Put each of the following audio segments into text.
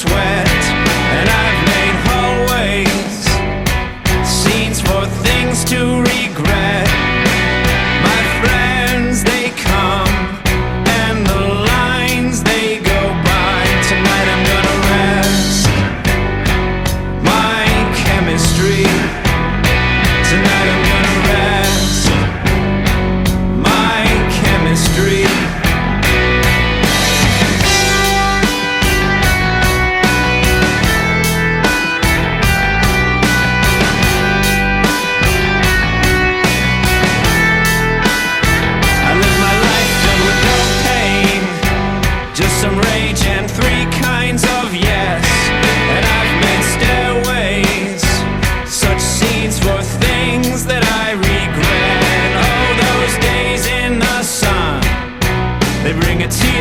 sweat.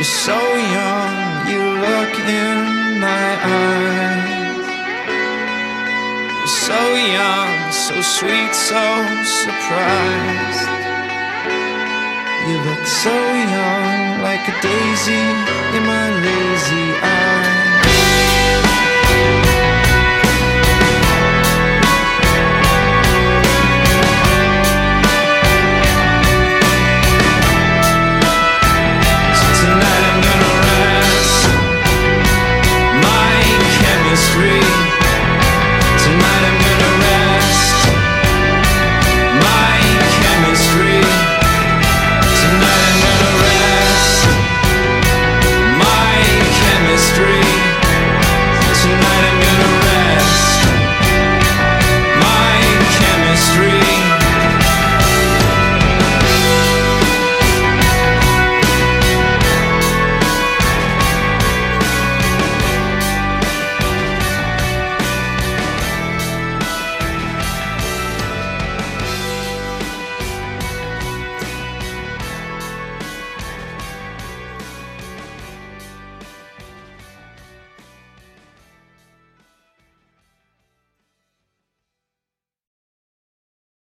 You're so young, you look in my eyes. You're so young, so sweet, so surprised. You look so young, like a daisy in my lazy eyes.